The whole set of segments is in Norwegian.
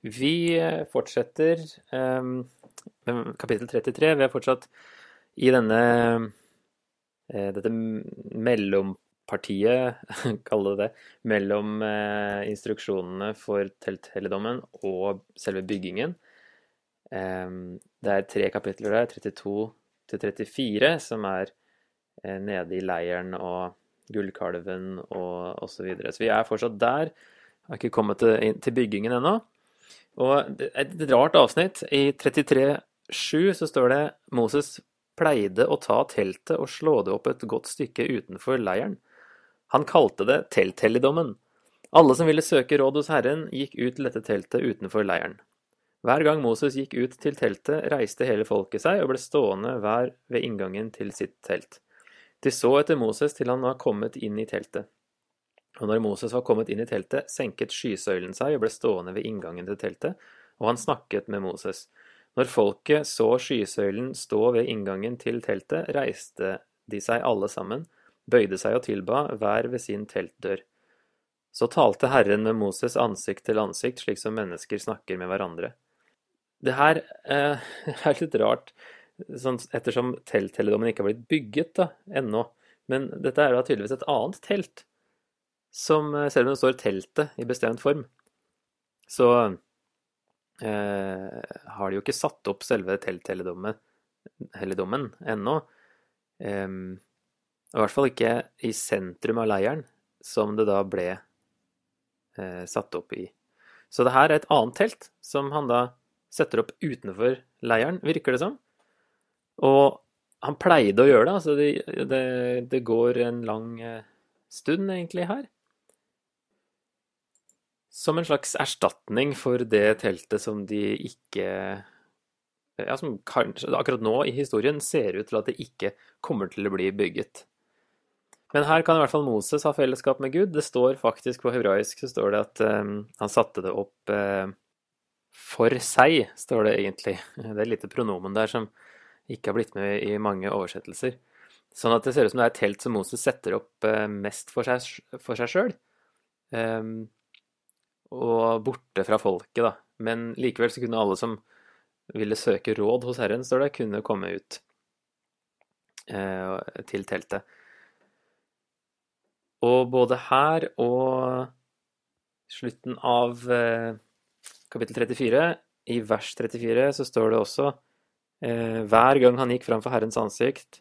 Vi eh, fortsetter med kapittel 33. Vi er fortsatt i denne eh, dette mellompartiet, kalle det det, mellom eh, instruksjonene for telthelligdommen og selve byggingen. Um, det er tre kapitler der, 32 til 34, som er nede i leiren og gullkalven og osv. Så, videre. så vi er fortsatt der. Har ikke kommet til byggingen ennå. Og et, rart avsnitt. I 33.7 så står det Moses pleide å ta teltet og slå det opp et godt stykke utenfor leiren. Han kalte det telthelligdommen. Alle som ville søke råd hos Herren, gikk ut til dette teltet utenfor leiren. Hver gang Moses gikk ut til teltet, reiste hele folket seg og ble stående hver ved inngangen til sitt telt. De så etter Moses til han var kommet inn i teltet. Og når Moses var kommet inn i teltet, senket skysøylen seg og ble stående ved inngangen til teltet, og han snakket med Moses. Når folket så skysøylen stå ved inngangen til teltet, reiste de seg alle sammen, bøyde seg og tilba, hver ved sin teltdør. Så talte Herren med Moses ansikt til ansikt, slik som mennesker snakker med hverandre. Det her eh, er litt rart, sånn, ettersom telthelligdommen ikke har blitt bygget da, ennå. Men dette er da tydeligvis et annet telt, som, eh, selv om det står 'teltet' i bestemt form, så eh, har de jo ikke satt opp selve telthelligdommen ennå. Eh, I hvert fall ikke i sentrum av leiren, som det da ble eh, satt opp i. Så det her er et annet telt, som han da setter opp utenfor leiren, virker det som. Og han pleide å gjøre det. Altså det, det, det går en lang eh, stund, egentlig, her. Som en slags erstatning for det teltet som de ikke Ja, som kanskje akkurat nå i historien ser ut til at det ikke kommer til å bli bygget. Men her kan i hvert fall Moses ha fellesskap med Gud. Det står faktisk på hebraisk så står det at um, han satte det opp uh, for seg, står det egentlig. Det er et lite pronomen der som ikke har blitt med i mange oversettelser. Sånn at det ser ut som det er et telt som Moses setter opp uh, mest for seg, sjøl. Og borte fra folket, da. Men likevel så kunne alle som ville søke råd hos Herren, står det, kunne komme ut eh, til teltet. Og både her og slutten av eh, kapittel 34, i vers 34, så står det også Eh, hver gang han gikk fram for Herrens ansikt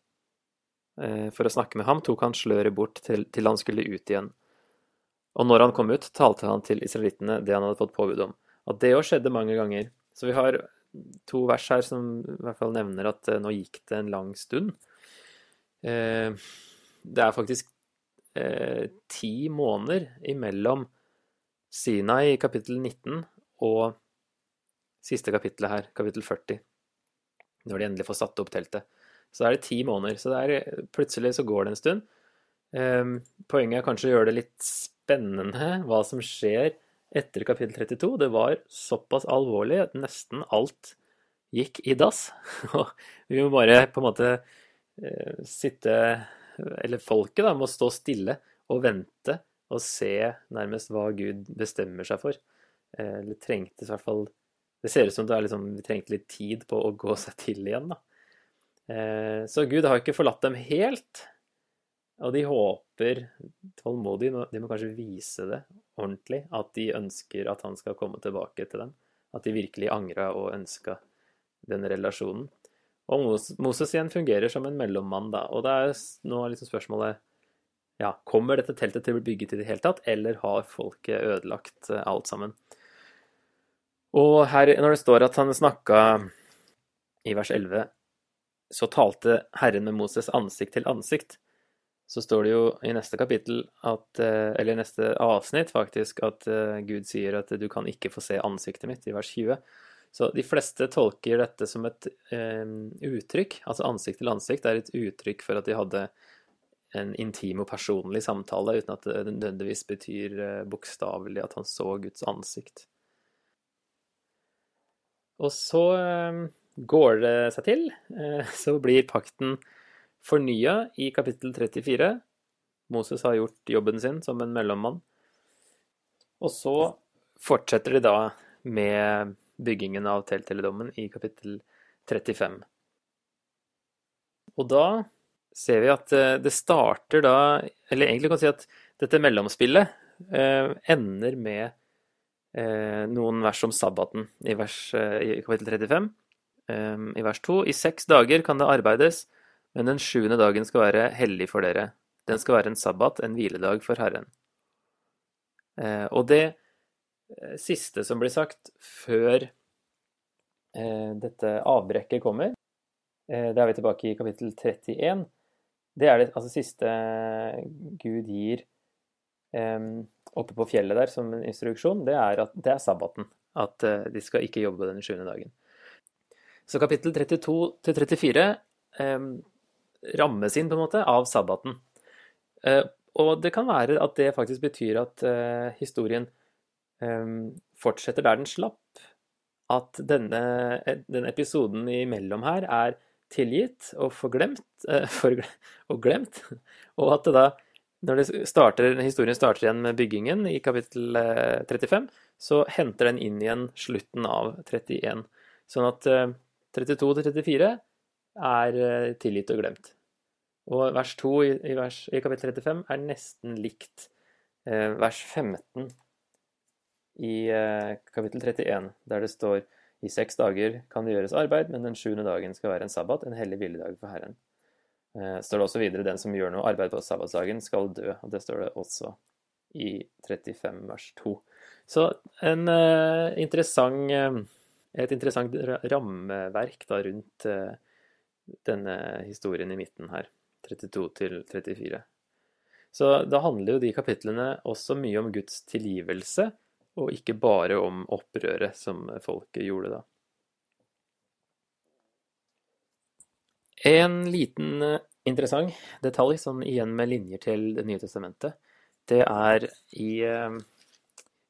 eh, for å snakke med ham, tok han sløret bort til, til han skulle ut igjen. Og når han kom ut, talte han til israelittene det han hadde fått påbud om. At det òg skjedde mange ganger. Så vi har to vers her som i hvert fall nevner at eh, nå gikk det en lang stund. Det er faktisk ti måneder imellom Sinai i kapittel 19 og siste kapittelet her, kapittel 40 når de endelig får satt opp teltet. Så er det ti måneder. Så er, plutselig så går det en stund. Um, poenget er kanskje å gjøre det litt spennende hva som skjer etter kapittel 32. Det var såpass alvorlig at nesten alt gikk i dass. Og vi må bare på en måte uh, sitte Eller folket da, må stå stille og vente og se nærmest hva Gud bestemmer seg for. Uh, eller trengtes i hvert fall det ser ut som det liksom, vi trengte litt tid på å gå seg til igjen. da. Eh, så Gud har ikke forlatt dem helt. Og de håper tålmodig, de må kanskje vise det ordentlig, at de ønsker at han skal komme tilbake til dem. At de virkelig angra og ønska den relasjonen. Og Moses igjen fungerer som en mellommann, da. Og det er nå liksom spørsmålet ja, Kommer dette teltet til å bli bygget i det hele tatt, eller har folket ødelagt eh, alt sammen? Og her, når det står at han snakka i vers 11, så talte Herren med Moses ansikt til ansikt, så står det jo i neste kapittel at eh, Eller neste avsnitt, faktisk, at eh, Gud sier at du kan ikke få se ansiktet mitt, i vers 20. Så de fleste tolker dette som et um, uttrykk. Altså ansikt til ansikt er et uttrykk for at de hadde en intim og personlig samtale, uten at det nødvendigvis betyr bokstavelig at han så Guds ansikt. Og så um, går det seg til. Uh, så blir pakten fornya i kapittel 34. Moses har gjort jobben sin som en mellommann. Og så fortsetter de da med byggingen av telteledommen i kapittel 35. Og da ser vi at eh, det starter da Eller egentlig kan vi si at dette mellomspillet eh, ender med eh, noen vers om sabbaten i, vers, i kapittel 35. Eh, I vers 2.: I seks dager kan det arbeides, men den sjuende dagen skal være hellig for dere. Den skal være en sabbat, en hviledag for Herren. Eh, og det siste som blir sagt før dette avbrekket kommer, det er vi tilbake i kapittel 31. Det er det altså, siste Gud gir oppe på fjellet der som en instruksjon. Det er at det er sabbaten. At de skal ikke jobbe den sjuende dagen. Så kapittel 32 til 34 um, rammes inn på en måte av sabbaten. Uh, og det kan være at det faktisk betyr at uh, historien um, fortsetter der den slapp. At denne, denne episoden imellom her er tilgitt og forglemt, eh, for, og glemt. Og at det da, når det starter, historien starter igjen med byggingen i kapittel 35, eh, så henter den inn igjen slutten av 31. Sånn at eh, 32 til 34 er eh, tilgitt og glemt. Og vers 2 i, vers, i kapittel 35 er nesten likt eh, vers 15 i eh, kapittel 31, der det står i seks dager kan det gjøres arbeid, men den sjuende dagen skal være en sabbat, en hellig hviledag for Herren. Eh, står det også videre den som gjør noe arbeid på sabbatsdagen, skal dø. og Det står det også i 35 vers 2. Så en uh, interessant, uh, et interessant rammeverk da, rundt uh, denne historien i midten her. 32 til 34. Så da handler jo de kapitlene også mye om Guds tilgivelse og ikke bare om opprøret som folket gjorde da. En liten eh, interessant detalj, sånn igjen med linjer til Det nye testamentet, det er i eh,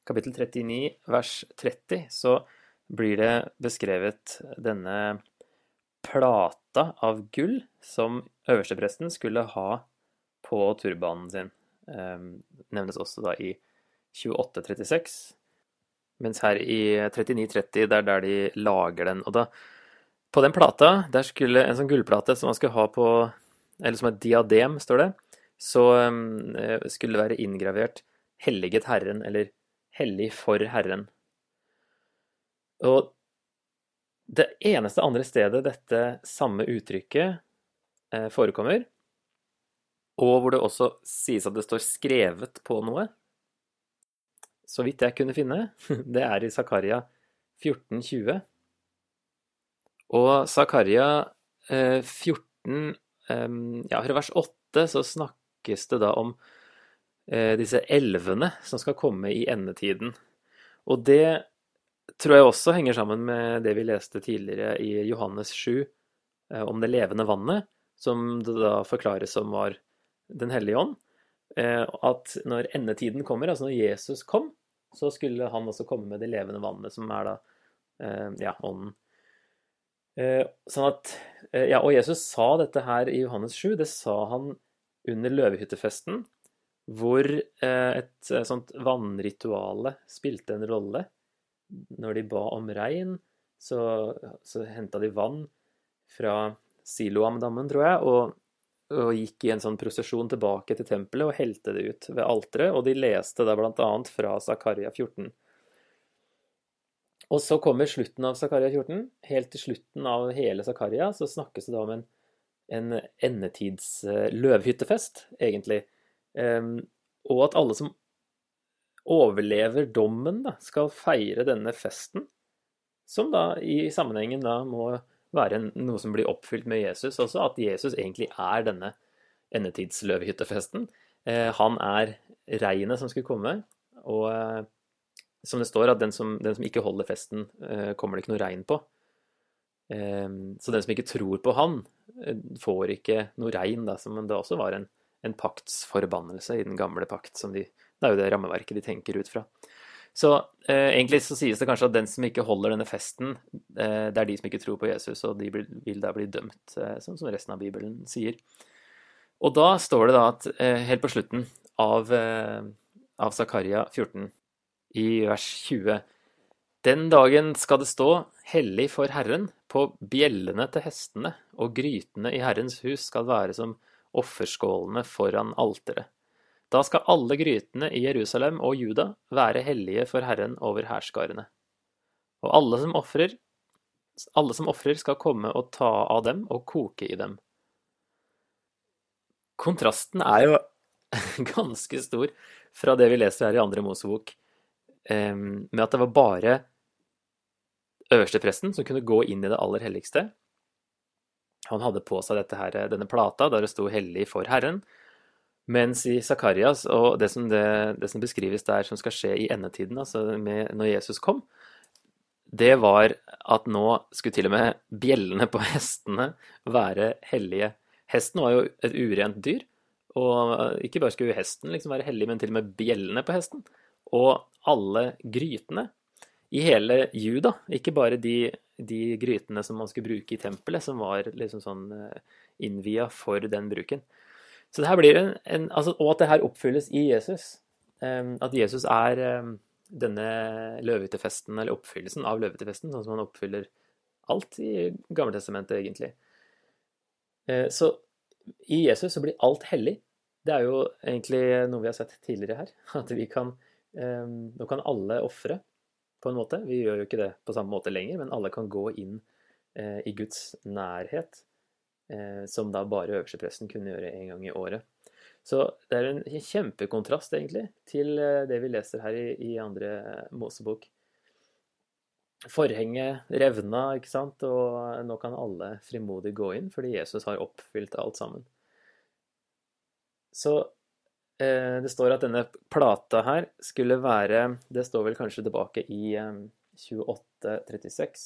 kapittel 39 vers 30 så blir det beskrevet denne plata av gull som øverstepresten skulle ha på turbanen sin. Eh, nevnes også da i 2836. Mens her i 3930, det er der de lager den. Og da, på den plata, der skulle en sånn gullplate som man skulle ha på Eller som et diadem, står det. Så um, skulle det være inngravert 'Helliget Herren' eller 'Hellig for Herren'. Og det eneste andre stedet dette samme uttrykket eh, forekommer, og hvor det også sies at det står skrevet på noe, så vidt jeg kunne finne, det er i Zakaria 1420. Og Zakaria 14 eh, Ja, fra vers 8 så snakkes det da om eh, disse elvene som skal komme i endetiden. Og det tror jeg også henger sammen med det vi leste tidligere i Johannes 7 eh, om det levende vannet, som det da forklares som var Den hellige ånd. At når endetiden kommer, altså når Jesus kom, så skulle han også komme med det levende vannet, som er da eh, ja, ånden. Eh, sånn at eh, Ja, og Jesus sa dette her i Johannes 7. Det sa han under løvehyttefesten, hvor et sånt vannrituale spilte en rolle. Når de ba om regn, så, så henta de vann fra Siloam-dammen, tror jeg, og og gikk i en sånn prosesjon tilbake til tempelet og helte det ut ved alteret, og de leste da blant annet fra Zakaria 14. Og så kommer slutten av Zakaria 14. Helt til slutten av hele Zakaria så snakkes det da om en, en endetids løvhyttefest, egentlig. Um, og at alle som overlever dommen, da, skal feire denne festen, som da i sammenhengen da må være noe som blir oppfylt med Jesus også, at Jesus egentlig er denne endetidsløvehyttefesten. Eh, han er regnet som skulle komme, og eh, som det står, at den som, den som ikke holder festen, eh, kommer det ikke noe regn på. Så den som ikke tror på han, får ikke noe regn, da, som det også var en, en paktsforbannelse i den gamle pakt. Som de, det er jo det rammeverket de tenker ut fra. Så eh, egentlig så sies det kanskje at den som ikke holder denne festen, eh, det er de som ikke tror på Jesus, og de vil da bli dømt, eh, sånn som resten av Bibelen sier. Og da står det da at eh, helt på slutten av, eh, av Zakaria 14, i vers 20 Den dagen skal det stå hellig for Herren, på bjellene til hestene, og grytene i Herrens hus skal være som offerskålene foran alteret. Da skal alle grytene i Jerusalem og Juda være hellige for Herren over hærskarene. Og alle som ofrer, skal komme og ta av dem og koke i dem. Kontrasten er jo ganske stor fra det vi leser her i andre Mosebok, med at det var bare øverstepresten som kunne gå inn i det aller helligste. Han hadde på seg her, denne plata der det sto 'Hellig for Herren'. Mens i Zakarias, og det som, det, det som, beskrives der som skal skje i endetiden, altså med, når Jesus kom, det var at nå skulle til og med bjellene på hestene være hellige. Hesten var jo et urent dyr, og ikke bare skulle hesten liksom være hellig, men til og med bjellene på hesten. Og alle grytene i hele Juda, ikke bare de, de, grytene som man skulle bruke i tempelet, som var liksom sånn eh, innvia for den bruken. Så det her blir en, en altså, Og at det her oppfylles i Jesus. At Jesus er denne løvetefesten, eller oppfyllelsen av løvetefesten, sånn som han oppfyller alt i Gammeltestamentet, egentlig. Uh, så i Jesus så blir alt hellig. Det er jo egentlig noe vi har sett tidligere her. At vi kan Nå kan alle ofre på en måte. Vi gjør jo ikke det på samme måte lenger, men alle kan gå inn eh, i Guds nærhet, eh, som da bare øverstepresten kunne gjøre en gang i året. Så det er en kjempekontrast, egentlig, til eh, det vi leser her i, i andre Mosebok. Forhenget revna, ikke sant, og nå kan alle frimodig gå inn fordi Jesus har oppfylt alt sammen. Så Eh, det står at denne plata her skulle være Det står vel kanskje tilbake i 2836.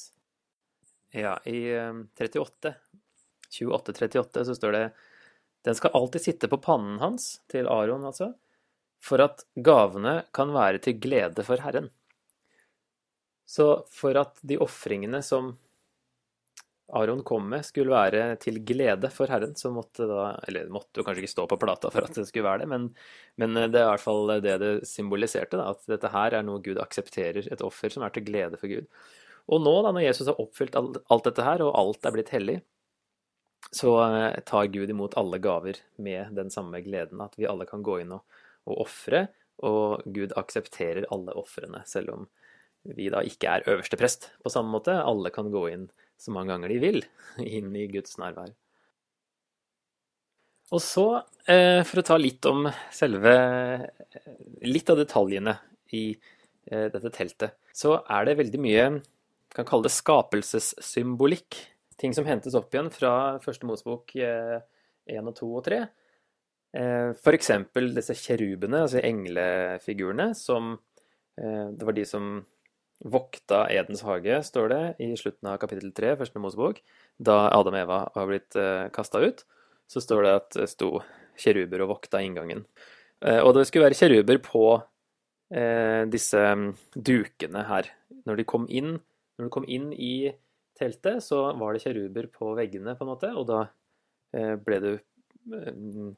Eh, ja, i 38. 2838 så står det Den skal alltid sitte på pannen hans, til Aron altså, for at gavene kan være til glede for Herren. Så for at de ofringene som Aron kom med, skulle være til glede for Herren, så måtte da Eller måtte jo kanskje ikke stå på plata for at det skulle være det, men, men det er i hvert fall det det symboliserte. Da, at dette her er noe Gud aksepterer, et offer som er til glede for Gud. Og nå, da, når Jesus har oppfylt alt dette her, og alt er blitt hellig, så eh, tar Gud imot alle gaver med den samme gleden. At vi alle kan gå inn og, og ofre, og Gud aksepterer alle ofrene, selv om vi da ikke er øverste prest på samme måte. Alle kan gå inn så mange ganger de vil inn i Guds nærvær. Og så, eh, for å ta litt om selve Litt av detaljene i eh, dette teltet, så er det veldig mye kan kalle det skapelsessymbolikk. Ting som hentes opp igjen fra første Mosebok 1 eh, og 2 og 3. F.eks. disse kjerubene, altså englefigurene, som Det var de som vokta Edens hage, står det i slutten av kapittel 3, første Mosebok. Da Adam og Eva har blitt eh, kasta ut, så står det at det sto kjeruber og vokta inngangen. Og det skulle være kjeruber på disse um, dukene her. Når de kom inn, når de kom inn i teltet, så var det kjeruber på veggene, på en måte, og da uh, ble du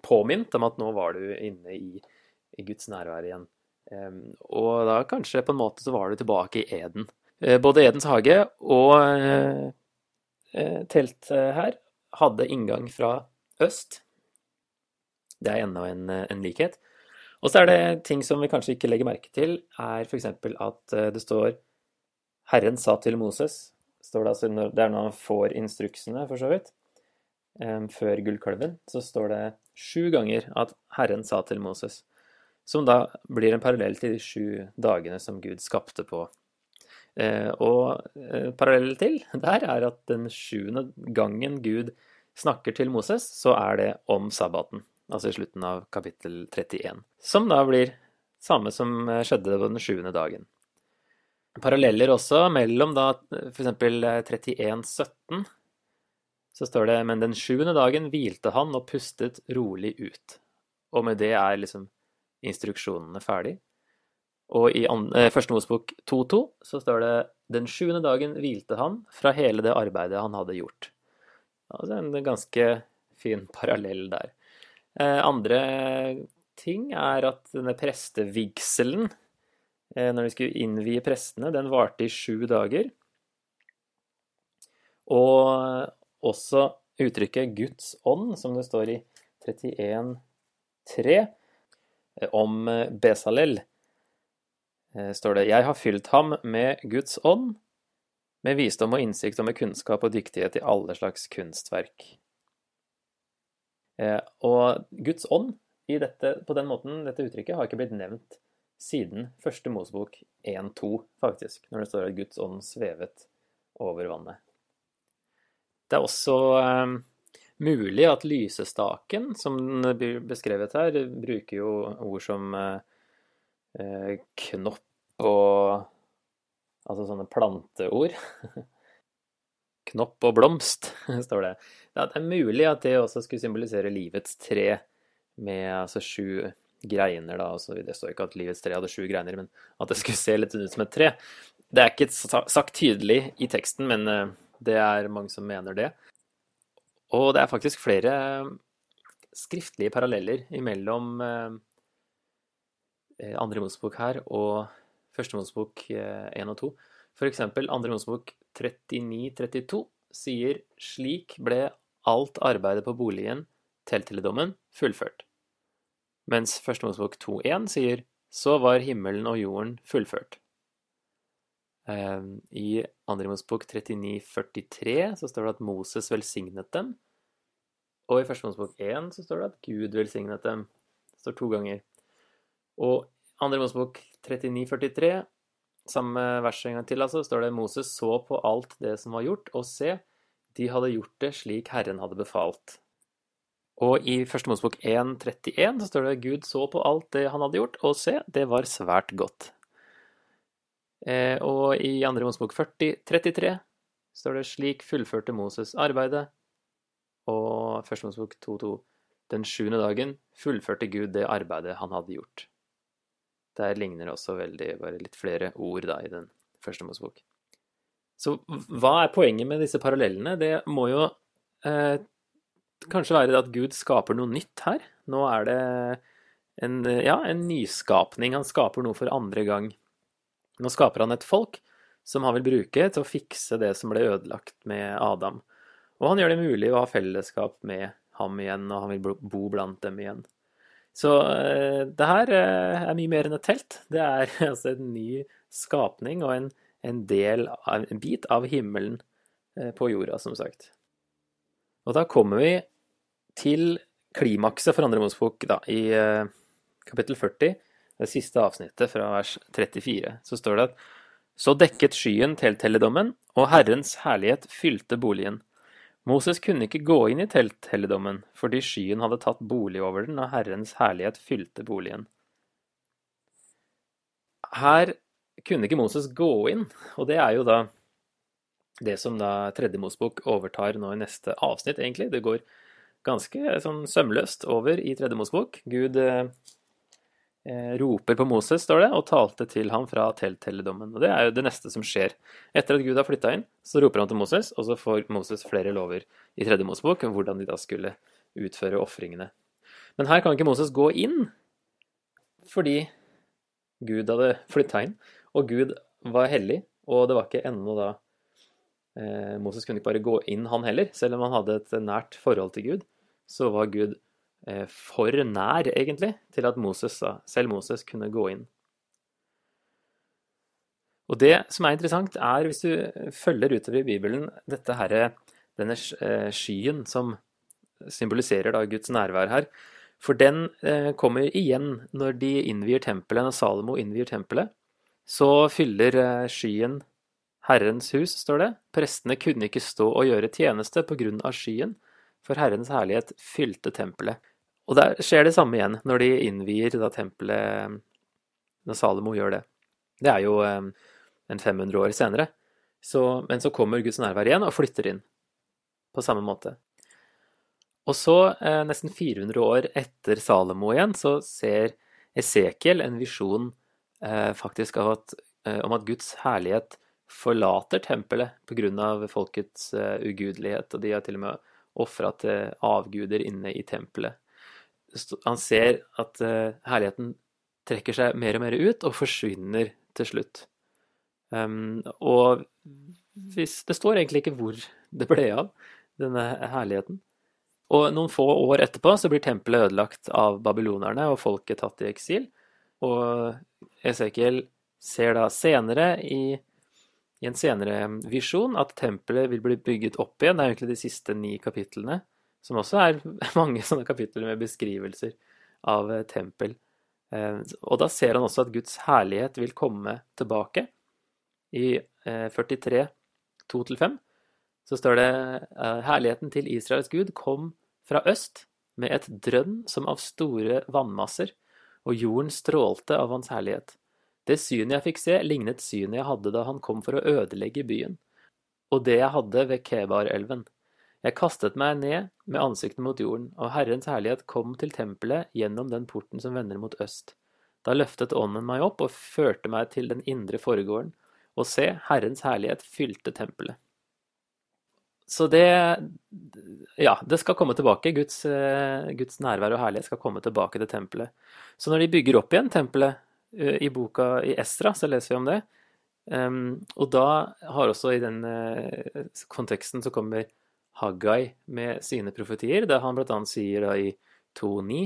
påminnet om at nå var du inne i, Guds nærvær igjen. Og da kanskje på en måte så var du tilbake i Eden. Eh, både Edens hage og eh, eh, teltet her hadde inngang fra øst. Det er enda en, en likhet. Og så er det ting som vi kanskje ikke legger merke til, er f.eks. at det står 'Herren sa til Moses'. Står det, altså, det er når han får instruksene, for så vidt. Før gullkalven, så står det sju ganger at 'Herren sa til Moses'. Som da blir en parallell til de sju dagene som Gud skapte på. Eh, og eh, parallellen til der er at den sjuende gangen Gud snakker til Moses, så er det om sabbaten. Altså i slutten av kapittel 31. Som da blir samme som eh, skjedde på den sjuende dagen. Paralleller også mellom da f.eks. 31.17. Så står det Men den sjuende dagen hvilte han og pustet rolig ut. Og med det er liksom instruksjonene ferdig. Og i eh, Første Mosbok 2.2 så står det den sjuende dagen hvilte han fra hele det arbeidet han hadde gjort. Altså en ganske fin parallell der. Eh, andre ting er at denne prestevigselen eh, når de skulle innvie prestene, den varte i sju dager. Og også uttrykket Guds ånd, som det står i 31.3, om Besalel, står det Jeg har fylt ham med Guds ånd, med visdom og innsikt og med kunnskap og dyktighet i alle slags kunstverk. Og Guds ånd dette, på den måten, dette uttrykket, har ikke blitt nevnt siden første Mosebok 1.2, faktisk, når det står at Guds ånd svevet over vannet. Det er også eh, mulig at lysestaken, som den blir beskrevet her, bruker jo ord som eh, eh knopp og Altså sånne planteord. knopp og blomst, står det. Det er mulig at det også skulle symbolisere livets tre, med altså sju greiner, da. Altså, det står ikke at livets tre hadde sju greiner, men at det skulle se litt ut som et tre. Det er ikke sagt tydelig i teksten, men eh, det er mange som mener det. Og det er faktisk flere skriftlige paralleller mellom eh, andre Mosebok her og første Mosebok 1 eh, og 2. For eksempel andre Mosebok 39-32 sier slik ble alt arbeidet på boligen Telteledommen fullført. Mens første Mosebok 2.1 sier så var himmelen og jorden fullført. Ehm, I andre Mosebok 39,43 så står det at Moses velsignet dem. Og i første Mosebok 1 så står det at Gud velsignet dem. Det står to ganger. Og andre Mosebok 39,43, samme vers en gang til, altså, står det Moses så på alt det som var gjort, og se, de hadde gjort det slik Herren hadde befalt. Og i første Mosebok 1,31 så står det Gud så på alt det han hadde gjort, og se, det var svært godt. Eh, og i andre Mosebok 40, 33 står det slik fullførte Moses arbeidet. Og første Mosebok 2.2 den sjuende dagen fullførte Gud det arbeidet han hadde gjort. Der ligner det også veldig, bare litt flere ord da i den første Mosebok. Så hva er poenget med disse parallellene? Det må jo eh, kanskje være at Gud skaper noe nytt her. Nå er det en, ja, en nyskapning. Han skaper noe for andre gang. Nå skaper han et folk som han vil bruke til å fikse det som ble ødelagt med Adam. Og han gjør det mulig å ha fellesskap med ham igjen, og han vil bo blant dem igjen. Så uh, det her uh, er mye mer enn et telt. Det er altså en ny skapning og en, en del en bit av himmelen uh, på jorda, som sagt. Og da kommer vi til klimakset for andre Mosebok i kapittel 40 det siste avsnittet fra vers 34, så står det at så dekket skyen telthelligdommen, og Herrens herlighet fylte boligen. Moses kunne ikke gå inn i telthelligdommen, fordi skyen hadde tatt bolig over den, og Herrens herlighet fylte boligen. Her kunne ikke Moses gå inn, og det er jo da det som da Tredje Mosbok overtar nå i neste avsnitt, egentlig. Det går ganske sånn sømløst over i Tredje Mosbok. Gud eh, Eh, roper på Moses, står det, og talte til ham fra telttelledommen. Og det er jo det neste som skjer. Etter at Gud har flytta inn, så roper han til Moses, og så får Moses flere lover i tredje Mosebok om hvordan de da skulle utføre ofringene. Men her kan ikke Moses gå inn, fordi Gud hadde flytta inn, og Gud var hellig, og det var ikke ennå da eh, Moses kunne ikke bare gå inn, han heller, selv om han hadde et nært forhold til Gud. Så var Gud Eh, for nær, egentlig, til at Moses, selv Moses kunne gå inn. Og det som er interessant, er hvis du følger utover i Bibelen dette her, denne eh, skyen som symboliserer da Guds nærvær her. For den eh, kommer igjen når de innvier tempelet, når Salomo innvier tempelet. Så fyller skyen Herrens hus, står det. Prestene kunne ikke stå og gjøre tjeneste på grunn av skyen, for Herrens herlighet fylte tempelet. Og der skjer det samme igjen når de innvier da tempelet Når Salomo gjør det. Det er jo eh, en 500 år senere. Så, men så kommer Guds nærvær igjen og flytter inn på samme måte. Og så, eh, nesten 400 år etter Salomo igjen, så ser Esekiel en visjon faktisk faktisk at, eh, om at Guds herlighet forlater tempelet pga. folkets eh, ugudelighet, og de har til og med ofra til avguder inne i tempelet han ser at uh, herligheten trekker seg mer og mer ut og forsvinner til slutt. Um, og hvis, det står egentlig ikke hvor det ble av, denne herligheten. Og noen få år etterpå så blir tempelet ødelagt av babylonerne og folket tatt i eksil. Og Esekiel ser da senere i, en senere visjon at tempelet vil bli bygget opp igjen. Det er egentlig de siste ni kapitlene, som også er mange sånne kapitler med beskrivelser av eh, tempel. Eh, og da ser han også at Guds herlighet vil komme tilbake. I 43, eh, 2-5, så står det Herligheten til Israels Gud kom fra øst med et drønn som av store vannmasser, og jorden strålte av hans herlighet. Det synet jeg fikk se, lignet synet jeg hadde da han kom for å ødelegge byen, og det jeg hadde ved Kebar-elven. Jeg kastet meg ned med ansiktet mot jorden, og Herrens herlighet kom til tempelet gjennom den porten som vender mot øst. Da løftet ånden meg opp og førte meg til den indre foregården, og se, Herrens herlighet fylte tempelet. Så det Ja, det skal komme tilbake. Guds, eh, Guds, nærvær og herlighet skal komme tilbake til tempelet. Så når de bygger opp igjen tempelet i boka i Estra, så leser vi om det. Um, og da har også i den uh, konteksten så kommer Haggai med sine profetier, der han bl.a. sier da i 2.9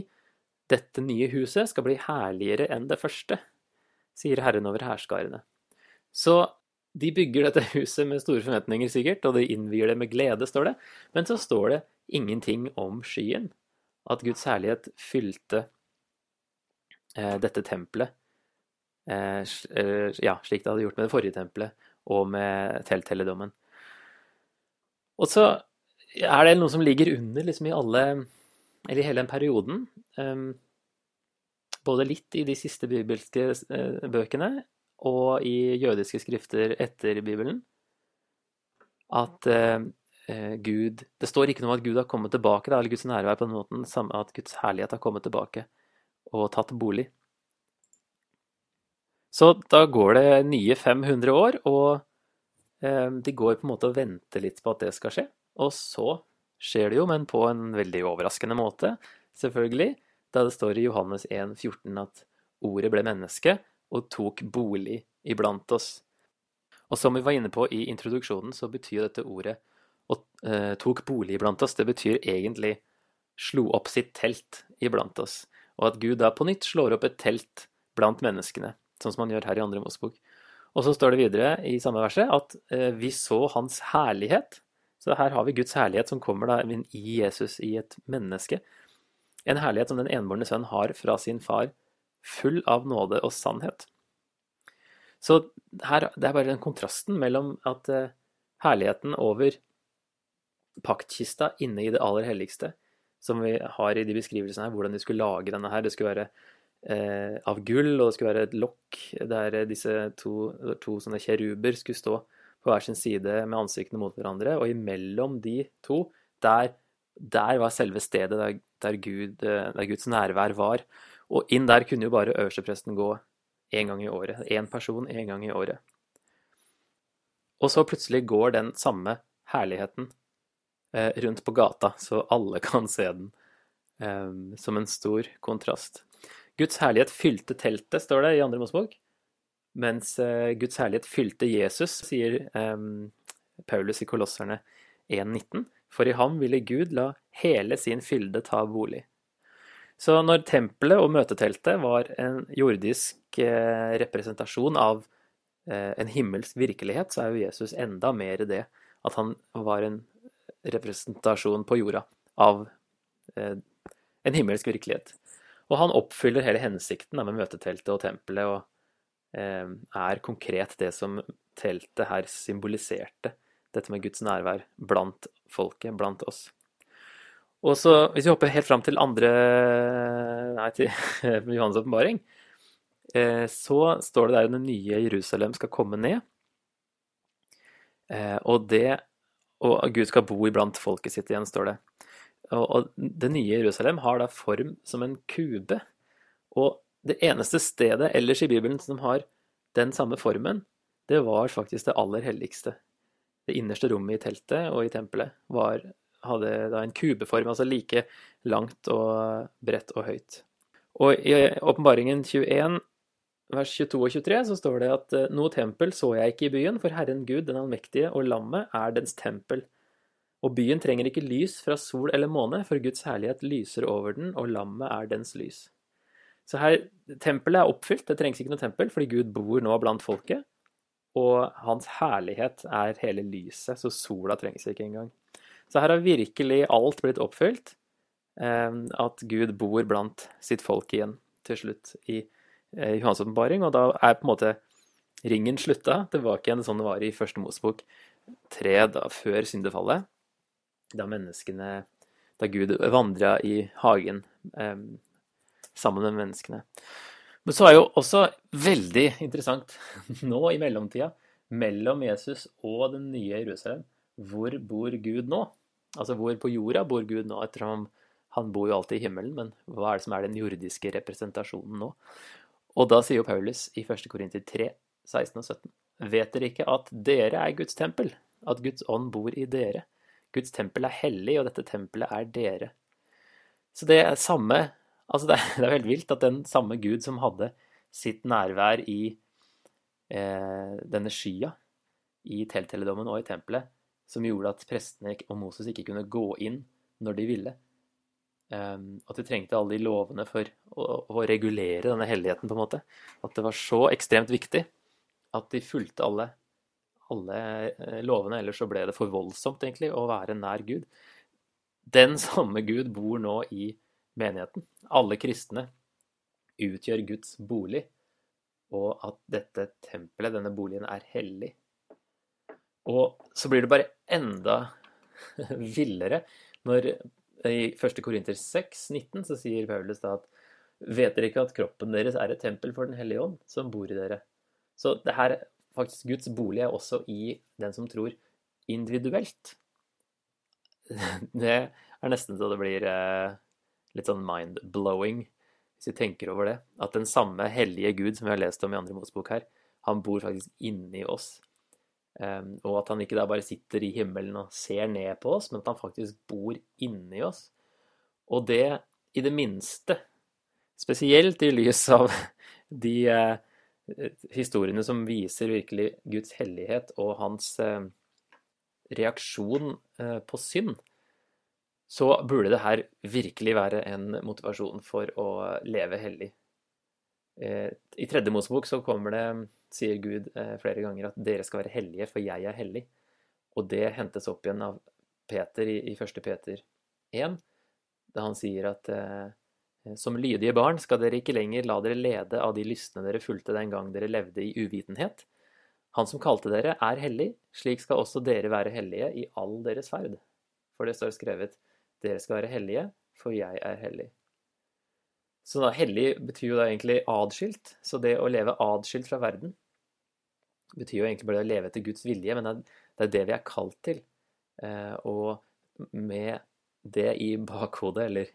dette nye huset skal bli herligere enn det første, sier Herren over hærskarene. Så de bygger dette huset med store forventninger, sikkert, og de innvier det med glede, står det. Men så står det ingenting om skyen. At Guds herlighet fylte eh, dette tempelet. Eh, eh ja, slik det hadde gjort med det forrige tempelet, og med telthelligdommen. Og så er det noe som ligger under liksom i alle Eller i hele den perioden. Um, både litt i de siste bibelske uh, bøkene og i jødiske skrifter etter Bibelen. At Gud Det står ikke noe om at Gud har kommet tilbake, eller Guds nærvær på den måten, at Guds herlighet har kommet tilbake og tatt bolig. Så da går det nye 500 år, og de går på en måte og venter litt på at det skal skje. Og så skjer det jo, men på en veldig overraskende måte, selvfølgelig, da det står i Johannes 1, 14 at ordet ble menneske og tok bolig iblant oss. Og som vi var inne på i introduksjonen, så betyr dette ordet og eh, tok bolig iblant oss, det betyr egentlig slo opp sitt telt iblant oss. Og at Gud da på nytt slår opp et telt blant menneskene, sånn som han gjør her i andre Mosebok. Og så står det videre i samme verset at eh, vi så hans herlighet, så her har vi Guds herlighet som kommer da i Jesus, i et menneske. En herlighet som den enbårne sønn har fra sin far, full av nåde og sannhet. Så her, det er bare den kontrasten mellom at uh, herligheten over paktkista inne i det aller helligste, som vi har i de beskrivelsene her, hvordan de skulle lage denne her. Det skulle være av gull, og det skulle være et lokk der disse to, to sånne kjeruber skulle stå på hver sin side med ansiktene mot hverandre, og imellom de to, der, der var selve stedet der, der, Gud, der, Guds nærvær var. Og inn der kunne jo bare øverstepresten gå én gang i året. Én person én gang i året. Og så plutselig går den samme herligheten eh, rundt på gata, så alle kan se den, eh, som en stor kontrast. Guds herlighet fylte teltet, står det i andre Mosebok. Mens eh, Guds herlighet fylte Jesus, sier um, Paulus i Kolosserne 1,19. For i ham ville Gud la hele sin fylde ta bolig. Så når tempelet og møteteltet var en jordisk eh, representasjon av eh, en himmelsk virkelighet, så er jo Jesus enda mer det. At han var en representasjon på jorda av en himmelsk virkelighet. Og han oppfyller hele hensikten med møteteltet og tempelet. og Eh, er konkret det som teltet her symboliserte. Dette med Guds nærvær blant folket, blant oss. Og så, Hvis vi hopper helt fram til andre Nei, til Johannes' åpenbaring, eh, så står det der at det nye Jerusalem skal komme ned. Eh, og det Og Gud skal bo iblant folket sitt igjen, står det. Og det nye Jerusalem har da form som en kube. Og det eneste stedet ellers i Bibelen som har den samme formen, det var faktisk det aller helligste. Det innerste rommet i teltet og i tempelet var, hadde da en kubeform, altså like langt og bredt og høyt. Og i åpenbaringen 21, vers 22 og 23 så står det at eh, noe tempel så jeg ikke i byen, for Herren Gud, den allmektige, og lammet er dens tempel. Og byen trenger ikke lys fra sol eller måne, for Guds herlighet lyser over den, og lammet er dens lys. Så her, tempelet er oppfylt, det trengs ikke noe tempel, fordi Gud bor nå blant folket. Og hans herlighet er hele lyset, så sola trengs ikke engang. Så her har virkelig alt blitt oppfylt. Eh, at Gud bor blant sitt folk igjen til slutt i eh, Johans åpenbaring. Og da er på en måte ringen slutta tilbake igjen sånn det var i første Mosebok tre da, før syndefallet. Da menneskene Da Gud vandra i hagen eh, sammen med menneskene. Men så er jo også veldig interessant nå i mellomtida, mellom Jesus og den nye Jerusalem, hvor bor Gud nå? Altså hvor på jorda bor Gud nå, ettersom han bor jo alltid i himmelen, men hva er det som er den jordiske representasjonen nå? Og da sier jo Paulus i 1. Korinter 3, 16 og 17.: Vet dere ikke at dere er Guds tempel, at Guds ånd bor i dere? Guds tempel er hellig, og dette tempelet er dere. Så det er samme Altså, det er, det er helt vilt at den samme Gud som hadde sitt nærvær i eh, denne skya, i telthelligdommen og i tempelet, som gjorde at prestene og Moses ikke kunne gå inn når de ville, Um, at de trengte alle de lovene for å, å, regulere denne helligheten, på en måte. At det var så ekstremt viktig at de fulgte alle, alle eh, lovene, ellers så ble det for voldsomt, egentlig, å være nær Gud. Den samme Gud bor nå i menigheten. Alle kristne utgjør Guds bolig, og at dette tempelet, denne boligen, er hellig. Og så blir det bare enda villere når i 1. Korinter 6, 19, så sier Paulus da at Vet dere ikke at kroppen deres er et tempel for Den hellige ånd, som bor i dere? Så det her, faktisk Guds bolig er også i den som tror, individuelt. Det er nesten så det blir eh, litt sånn mind-blowing, hvis vi tenker over det. At den samme hellige Gud som vi har lest om i andre Mosebok her, han bor faktisk inni oss. Um, og at han ikke da bare sitter i himmelen og ser ned på oss, men at han faktisk bor inni oss. Og det i det minste, spesielt i lys av de uh, historiene som viser virkelig Guds hellighet og hans uh, reaksjon uh, på synd, så burde det her virkelig være en motivasjon for å leve hellig. I tredje Mosebok så kommer det sier Gud eh, flere ganger at dere skal være hellige, for jeg er hellig. Og det hentes opp igjen av Peter i, i 1. Peter 1, da han sier at eh, som lydige barn skal dere ikke lenger la dere lede av de lystne dere fulgte den gang dere levde i uvitenhet. Han som kalte dere, er hellig, slik skal også dere være hellige i all deres ferd. For det står skrevet, dere skal være hellige, for jeg er hellig. Så da, hellig betyr jo da egentlig adskilt. Så det å leve adskilt fra verden betyr jo egentlig bare å leve etter Guds vilje, men det er det vi er kalt til. Eh, og med det i bakhodet, eller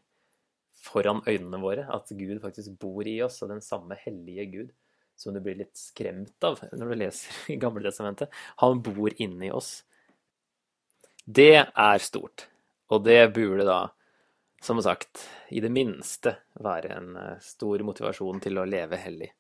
foran øynene våre, at Gud faktisk bor i oss, og den samme hellige Gud som du blir litt skremt av når du leser i Gamle testamentet, han bor inni oss. Det er stort, og det burde da, som sagt, i det minste være en eh, stor motivasjon til å leve hellig.